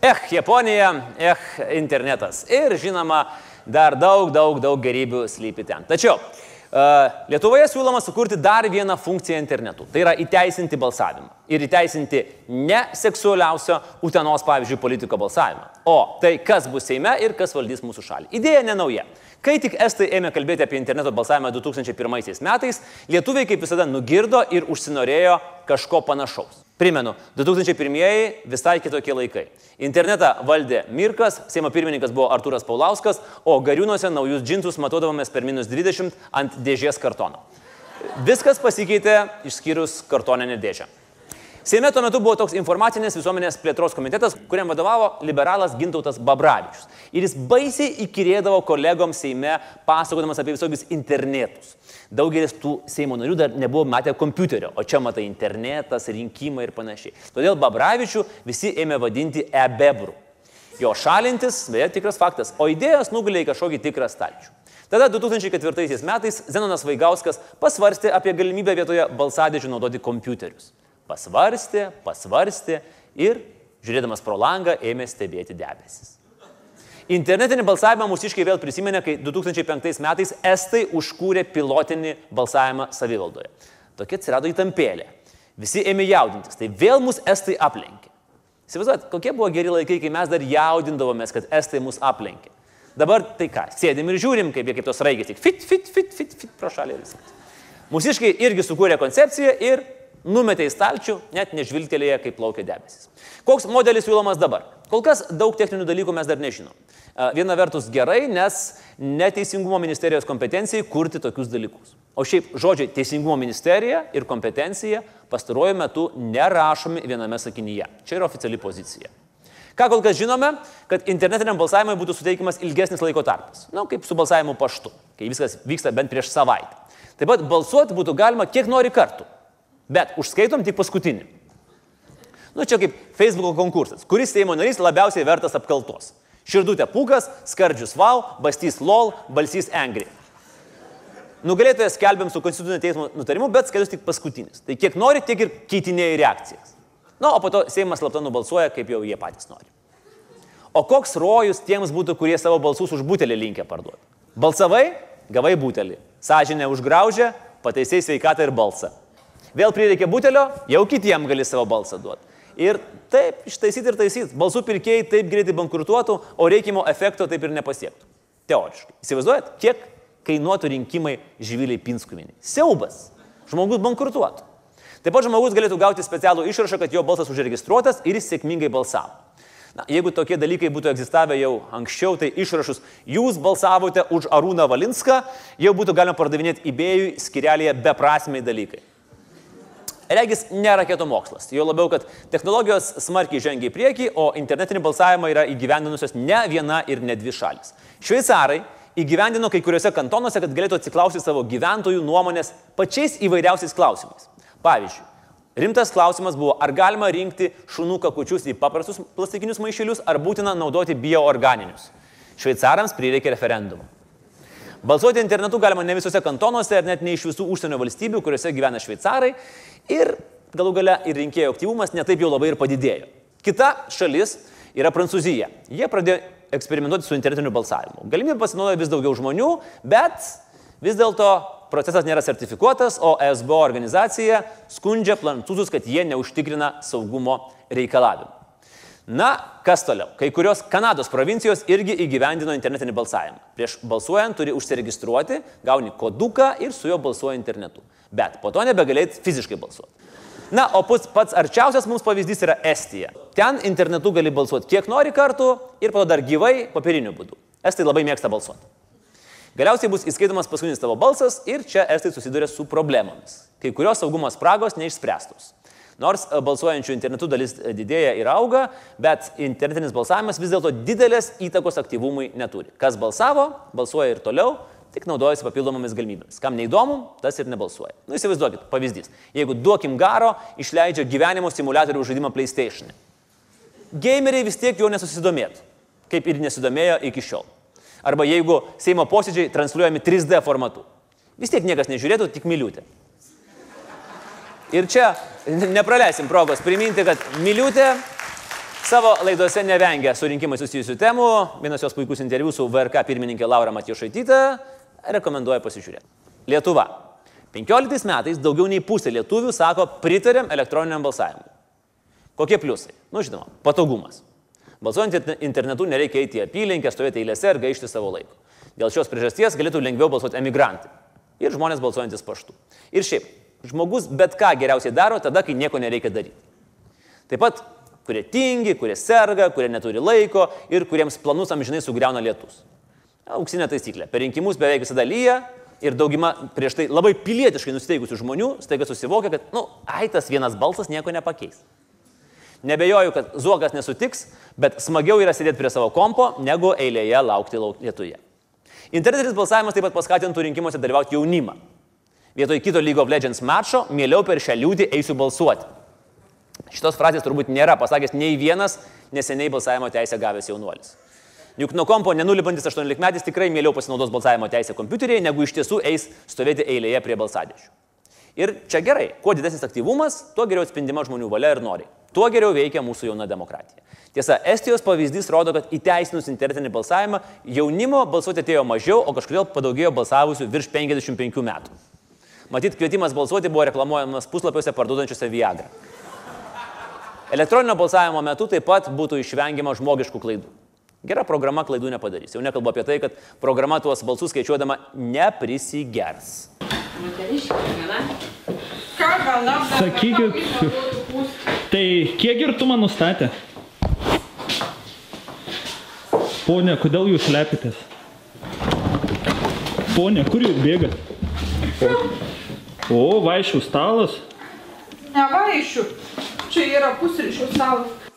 Eh, Japonija, eh, internetas. Ir žinoma, dar daug, daug, daug gerybių slypi ten. Tačiau e, Lietuvoje siūloma sukurti dar vieną funkciją internetu. Tai yra įteisinti balsavimą. Ir įteisinti ne seksualiausio Utenos, pavyzdžiui, politiko balsavimą. O tai, kas bus Seime ir kas valdys mūsų šalį. Idėja nenauja. Kai tik estai ėmė kalbėti apie interneto balsavimą 2001 metais, lietuviai kaip visada nugirdo ir užsinorėjo kažko panašaus. Primenu, 2001 visai kitokie laikai. Internetą valdė Mirkas, Seimo pirmininkas buvo Artūras Paulauskas, o gariūnuose naujus džinsus matodavomės per minus 20 ant dėžės kartono. Viskas pasikeitė išskyrus kartoninę dėžę. Seime tuo metu buvo toks informacinės visuomenės plėtros komitetas, kuriam vadovavo liberalas Gintautas Babravičius. Ir jis baisiai įkirėdavo kolegoms Seime, pasakodamas apie visokius internetus. Daugelis tų Seimo narių dar nebuvo matę kompiuterio, o čia matai internetas, rinkimai ir panašiai. Todėl Babravičių visi ėmė vadinti e-bebrų. Jo šalintis, beje, tikras faktas, o idėjos nugalė į kažkokį tikrą stalčių. Tada 2004 metais Zenonas Vaigauskas pasvarstė apie galimybę vietoje balsadėžių naudoti kompiuterius. Pasvarstė, pasvarstė ir, žiūrėdamas pro langą, ėmė stebėti debesis. Internetinį balsavimą mūsiškai vėl prisiminė, kai 2005 metais Estai užkūrė pilotinį balsavimą savivaldoje. Tokia atsirado įtampėlė. Visi ėmė jaudintis, tai vėl mus Estai aplenkė. Įsivaizduojat, kokie buvo geri laikai, kai mes dar jaudindavomės, kad Estai mus aplenkė. Dabar tai ką, sėdim ir žiūrim, kaip jie kaip tos raigės, tik fit, fit, fit, fit, fit pro šalį ir viskas. Mūsiškai irgi sukūrė koncepciją ir numetė į stalčių, net nežvilgtelėje, kaip plaukia debesis. Koks modelis siūlomas dabar? Kol kas daug techninių dalykų mes dar nežinom. A, Viena vertus gerai, nes neteisingumo ministerijos kompetencijai kurti tokius dalykus. O šiaip žodžiai teisingumo ministerija ir kompetencija pastaruoju metu nerašomi viename sakinyje. Čia yra oficiali pozicija. Ką kol kas žinome, kad internetiniam balsavimui būtų suteikiamas ilgesnis laiko tarpas. Na, nu, kaip su balsavimu paštu, kai viskas vyksta bent prieš savaitę. Taip pat balsuoti būtų galima kiek nori kartų, bet užskaitom tik paskutinį. Nu, čia kaip Facebook konkursas. Kuris Seimo narys labiausiai vertas apkaltos? Širdutė Pūkas, Skardžius Val, Bastys Lol, Balsys Angry. Nugalėtojas skelbiam su Konstitucinio teismo nutarimu, bet skaitus tik paskutinis. Tai kiek nori, tiek ir keitinėjai reakcijas. Na, o po to Seimas slapta nubalsuoja, kaip jau jie patys nori. O koks rojus tiems būtų, kurie savo balsus už butelį linkę parduoti? Balsavai, gavai butelį. Sąžinė užgraužė, pataisiai sveikatą ir balsą. Vėl prireikė butelio, jau kitiem gali savo balsą duoti. Ir taip, ištaisyti ir taisyti. Balsų pirkėjai taip greitai bankrutuotų, o reikimo efekto taip ir nepasiektų. Teoriškai. Įsivaizduojat, kiek kainuotų rinkimai žviliai Pinskuminį. Siaubas. Žmogus bankrutuotų. Taip pat žmogus galėtų gauti specialų išrašą, kad jo balsas užregistruotas ir jis sėkmingai balsavo. Na, jeigu tokie dalykai būtų egzistavę jau anksčiau, tai išrašus jūs balsavote už Arūną Valinską, jau būtų galima pardavinėti įbėjui skirelėje beprasmiai dalykai. Regis nėra raketų mokslas. Jo labiau, kad technologijos smarkiai žengia į priekį, o internetinį balsavimą yra įgyvendinusios ne viena ir ne dvi šalis. Šveicarai įgyvendino kai kuriuose kantonuose, kad galėtų atsiklausyti savo gyventojų nuomonės pačiais įvairiausiais klausimais. Pavyzdžiui, rimtas klausimas buvo, ar galima rinkti šunų kakučius į paprastus plastikinius maišelius, ar būtina naudoti bioorganinius. Šveicarams prireikė referendumo. Balsuoti internetu galima ne visose kantonuose ir net ne iš visų užsienio valstybių, kuriuose gyvena šveicarai. Ir galų gale ir rinkėjų aktyvumas netaip jau labai ir padidėjo. Kita šalis yra Prancūzija. Jie pradėjo eksperimentuoti su internetiniu balsavimu. Galimybė pasinaudoja vis daugiau žmonių, bet vis dėlto procesas nėra sertifikuotas, o SBO organizacija skundžia prancūzus, kad jie neužtikrina saugumo reikalavimų. Na, kas toliau? Kai kurios Kanados provincijos irgi įgyvendino internetinį balsavimą. Prieš balsuojant turi užsiregistruoti, gauni koduką ir su juo balsuoji internetu. Bet po to nebegalėt fiziškai balsuoti. Na, o pats arčiausias mums pavyzdys yra Estija. Ten internetu gali balsuoti kiek nori kartų ir po to dar gyvai papiriniu būdu. Estai labai mėgsta balsuoti. Galiausiai bus įskaitomas paskutinis tavo balsas ir čia estai susiduria su problemomis. Kai kurios saugumo spragos neišspręstos. Nors e, balsuojančių internetu dalis e, didėja ir auga, bet internetinis balsavimas vis dėlto didelės įtakos aktyvumui neturi. Kas balsavo, balsuoja ir toliau, tik naudojasi papildomomis galimybėmis. Kam neįdomu, tas ir nebalsuoja. Nu įsivaizduokit, pavyzdys. Jeigu duokim garo, išleidžia gyvenimo simulatorių žaidimą PlayStation. Gameriai vis tiek jo nesusidomėtų, kaip ir nesidomėjo iki šiol. Arba jeigu Seimo posėdžiai transliuojami 3D formatu. Vis tiek niekas nežiūrėtų, tik miliutė. Ir čia nepraleisim progos priminti, kad miliutė savo laidose nevengia su rinkimai susijusių temų. Vienas jos puikus interviu su VRK pirmininkė Laura Matijošaitytė rekomenduoja pasižiūrėti. Lietuva. 15 metais daugiau nei pusė lietuvių sako pritarėm elektroniniam balsavimui. Kokie pliusai? Nu, žinoma, patogumas. Balsuojant internetu nereikia eiti į apylinkę, stovėti eilėse ir gaišti savo laiko. Dėl šios priežasties galėtų lengviau balsuoti emigrantai ir žmonės balsuojantis paštu. Ir šiaip, žmogus bet ką geriausiai daro tada, kai nieko nereikia daryti. Taip pat, kurie tingi, kurie serga, kurie neturi laiko ir kuriems planus amžinai sugriauna lietus. Auksinė taisyklė. Per rinkimus beveik visada lyja ir dauguma prieš tai labai pilietiškai nusteigusių žmonių staiga susivokia, kad, nu, aitas vienas balsas nieko nepakeis. Nebejoju, kad Zuokas nesutiks, bet smagiau yra sėdėti prie savo kompo, negu eilėje laukti lietuje. Internetinis balsavimas taip pat paskatintų rinkimuose dalyvauti jaunimą. Vietoj kito League of Legends mačo, mieliau per šią liūdį eisiu balsuoti. Šitos frazės turbūt nėra pasakęs nei vienas neseniai balsavimo teisę gavęs jaunuolis. Juk nuo kompo nenulipantis 18 metais tikrai mieliau pasinaudos balsavimo teisę kompiuterėje, negu iš tiesų eis stovėti eilėje prie balsadėžių. Ir čia gerai, kuo didesnis aktyvumas, tuo geriau atspindima žmonių valia ir nori. Tuo geriau veikia mūsų jauna demokratija. Tiesa, Estijos pavyzdys rodo, kad įteisinus internetinį balsavimą jaunimo balsuoti atėjo mažiau, o kažkodėl padaugėjo balsavusių virš 55 metų. Matyt, kvietimas balsuoti buvo reklamuojamas puslapiuose parduodančiuose Viagra. Elektroninio balsavimo metu taip pat būtų išvengiama žmogiškų klaidų. Gera programa klaidų nepadarys. Jau nekalbu apie tai, kad programa tuos balsus skaičiuodama neprisigers. Sakykit, tai kiek girtumą nustatė? Pone, kodėl jūs lepitės? Pone, kur jūs bėgat? O, vaišių stalas. Nevaišiu. Čia yra pusryčių stalas.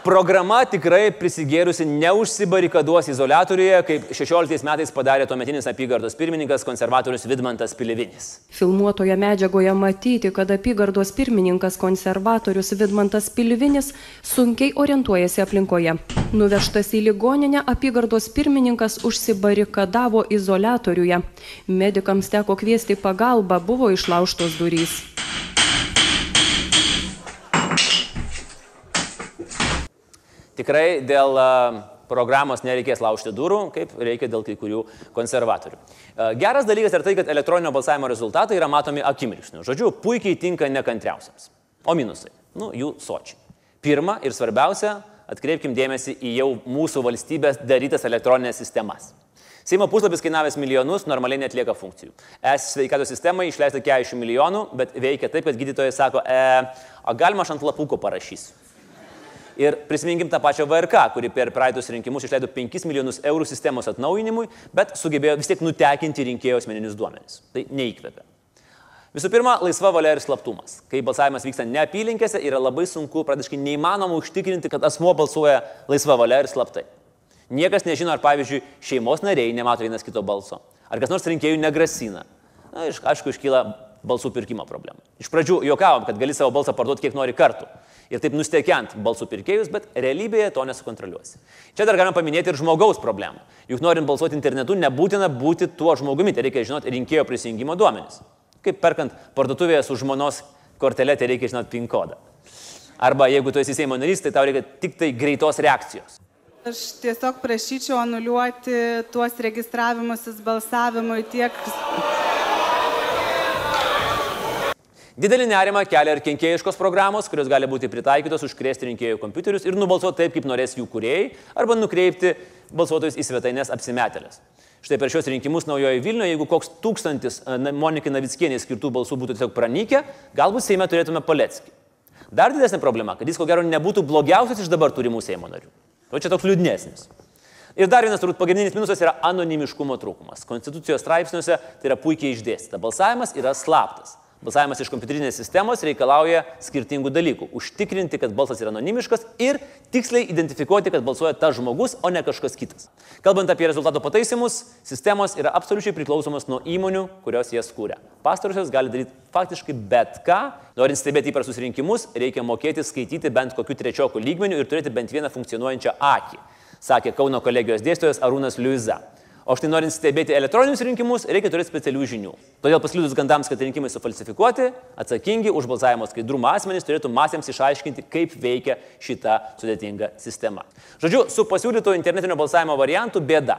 Programa tikrai prisigėrusi neužsibarikaduos izolatoriuje, kaip 16 metais padarė tuometinis apygardos pirmininkas konservatorius Vidmantas Pilivinis. Filmuotoje medžiagoje matyti, kad apygardos pirmininkas konservatorius Vidmantas Pilvinis sunkiai orientuojasi aplinkoje. Nuvežtas į ligoninę, apygardos pirmininkas užsibarikadavo izolatoriuje. Medikams teko kviesti pagalbą, buvo išlaužtos durys. Tikrai dėl programos nereikės laužti durų, kaip reikia dėl kai kurių konservatorių. Geras dalykas yra tai, kad elektroninio balsavimo rezultatai yra matomi akimirksniu. Žodžiu, puikiai tinka nekantriausiams. O minusai? Nu, jų sočiai. Pirma ir svarbiausia, atkreipkim dėmesį į jau mūsų valstybės darytas elektroninės sistemas. Seimo puslapis kainavęs milijonus, normaliai netlieka funkcijų. Es sveikatos sistemai išleista 40 milijonų, bet veikia taip, kad gydytojai sako, e, o galima aš ant lapuko parašysiu. Ir prisiminkim tą pačią VRK, kuri per praeitus rinkimus išleido 5 milijonus eurų sistemos atnaujinimui, bet sugebėjo vis tiek nutekinti rinkėjo asmeninius duomenis. Tai neįkvėpia. Visų pirma, laisva valia ir slaptumas. Kai balsavimas vyksta ne apylinkėse, yra labai sunku, praktiškai neįmanoma užtikrinti, kad asmuo balsuoja laisva valia ir slaptai. Niekas nežino, ar pavyzdžiui šeimos nariai nemato vienas kito balso, ar kas nors rinkėjų negrasina. Na, iš, aišku, iškyla balsų pirkimo problema. Iš pradžių juokavom, kad gali savo balsą parduoti kiek nori kartų ir taip nusteikiant balsų pirkėjus, bet realybėje to nesukontroliuosi. Čia dar galima paminėti ir žmogaus problemą. Juk norint balsuoti internetu, nebūtina būti tuo žmogumi, tai reikia žinoti rinkėjo prisijungimo duomenis. Kaip perkant parduotuvėje su žmonos kortelė, tai reikia žinoti PIN kodą. Arba jeigu tu esi Seimo narys, tai tau reikia tik tai greitos reakcijos. Aš tiesiog prašyčiau anuliuoti tuos registravimusis balsavimui tiek Didelį nerimą kelia ir kenkėjiškos programos, kurios gali būti pritaikytos užkrėsti rinkėjų kompiuterius ir nubalsuoti taip, kaip norės jų kuriejai, arba nukreipti balsuotojus į svetainės apsimetelės. Štai per šios rinkimus Naujojo Vilniuje, jeigu koks tūkstantis e, Monikai Navickienės skirtų balsų būtų tiesiog pranykę, galbūt Seime turėtume Paleckį. Dar didesnė problema, kad jis ko gero nebūtų blogiausias iš dabar turimų Seimo narių. O čia toks liūdnesnis. Ir dar vienas turbūt pagrindinis minusas yra anonimiškumo trūkumas. Konstitucijos straipsniuose tai yra puikiai išdėstyta. Balsavimas yra slaptas. Balsavimas iš kompiuterinės sistemos reikalauja skirtingų dalykų. Užtikrinti, kad balsas yra anonimiškas ir tiksliai identifikuoti, kad balsuoja tas žmogus, o ne kažkas kitas. Kalbant apie rezultato pataisimus, sistemos yra absoliučiai priklausomos nuo įmonių, kurios jas kūrė. Pastarusios gali daryti faktiškai bet ką. Norint stebėti įprastus rinkimus, reikia mokėti skaityti bent kokiu trečiokų lygmeniu ir turėti bent vieną funkcionuojančią akį, sakė Kauno kolegijos dėstytojas Arūnas Liuiza. O štai norint stebėti elektroninius rinkimus, reikia turėti specialių žinių. Todėl paskliudus gandams, kad rinkimai sufalsifikuoti, atsakingi už balsavimo skaidrumą asmenys turėtų masėms išaiškinti, kaip veikia šita sudėtinga sistema. Žodžiu, su pasiūlytu internetinio balsavimo variantu bėda.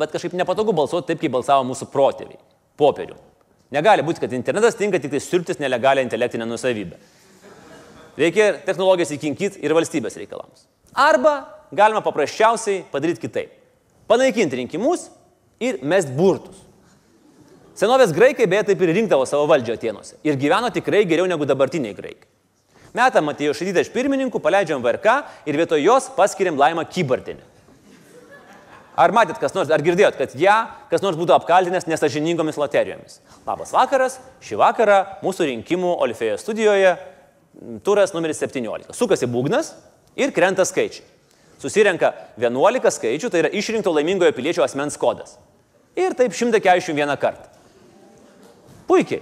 Bet kažkaip nepatogu balsuoti taip, kaip balsavo mūsų protėviai. Popierių. Negali būti, kad internetas tinka tik tai siurbtis nelegalią intelektinę nusavybę. Reikia technologijas įkinkyti ir valstybės reikalams. Arba galima paprasčiausiai padaryti kitaip. Panaikinti rinkimus ir mest burtus. Senovės graikai beje taip ir rinkdavo savo valdžią Atenuose ir gyveno tikrai geriau negu dabartiniai graikai. Metą Matėjo Šadytę iš pirmininkų, paleidžiam VRK ir vietoj jos paskiriam Laimą Kybartinį. Ar matėt kas nors, ar girdėjot, kad ją kas nors būtų apkaltinęs nesažiningomis loterijomis? Labas vakaras, šį vakarą mūsų rinkimų Olifejo studijoje turas numeris 17. Sukasi būgnas ir krenta skaičiai. Susirenka 11 skaičių, tai yra išrinkto laimingojo piliečio asmens kodas. Ir taip 141 kartą. Puikiai.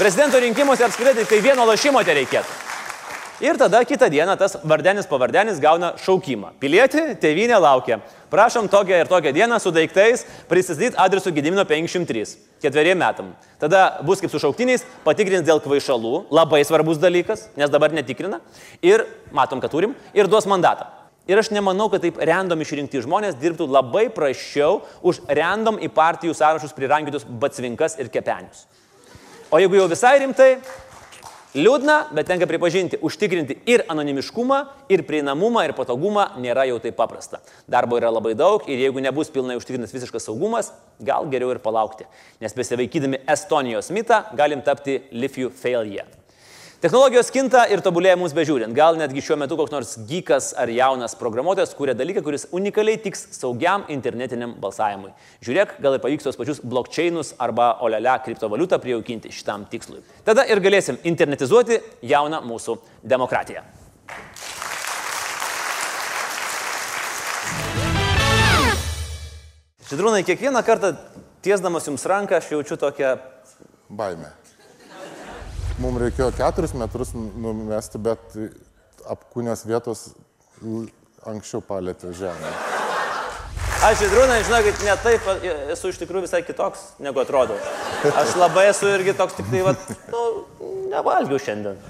Prezidento rinkimuose apskritai tai vieno lašimo te reikėtų. Ir tada kitą dieną tas vardenis pavardenis gauna šaukimą. Pilietį, tėvynė laukia. Prašom tokią ir tokią dieną su daiktais prisistatyti adresu Gedimino 503. Ketveriem metam. Tada bus kaip su šauktiniais, patikrins dėl kvaišalų. Labai svarbus dalykas, nes dabar netikrina. Ir matom, kad turim. Ir duos mandatą. Ir aš nemanau, kad taip random išrinkti žmonės dirbtų labai prašiau už random į partijų sąrašus prirankytus batsvinkas ir kepenius. O jeigu jau visai rimtai, liūdna, bet tenka pripažinti, užtikrinti ir anonimiškumą, ir prieinamumą, ir patogumą nėra jau taip paprasta. Darbo yra labai daug ir jeigu nebus pilnai užtikrintas visiškas saugumas, gal geriau ir palaukti. Nes besivaikydami Estonijos mitą galim tapti live you fail yet. Technologijos kinta ir tobulėja mums bežiūrint. Gal netgi šiuo metu koks nors gykas ar jaunas programuotojas kūrė dalyką, kuris unikaliai tiks saugiam internetiniam balsavimui. Žiūrėk, gal ir pavyks tos pačius blokčiainus arba olelę kriptovaliutą prijaukinti šitam tikslui. Tada ir galėsim internetizuoti jauną mūsų demokratiją. Žydrūnai, kiekvieną kartą tiesdamas jums ranką aš jaučiu tokią... Baimė. Mums reikėjo keturis metrus numesti, bet apkūnės vietos anksčiau palėtė žemę. Aš Žydrūnai, žinokit, ne taip, esu iš tikrųjų visai kitoks, negu atrodo. Aš labai esu irgi toks, tik tai, va, nu, nevalgiau šiandien.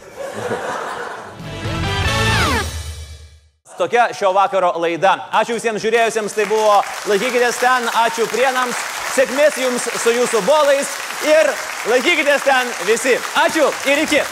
Tokia šio vakaro laida. Ačiū visiems žiūrėjusiems, tai buvo laikykitės ten, ačiū prienams, sėkmės jums su jūsų bolais ir laikykitės ten visi. Ačiū ir iki.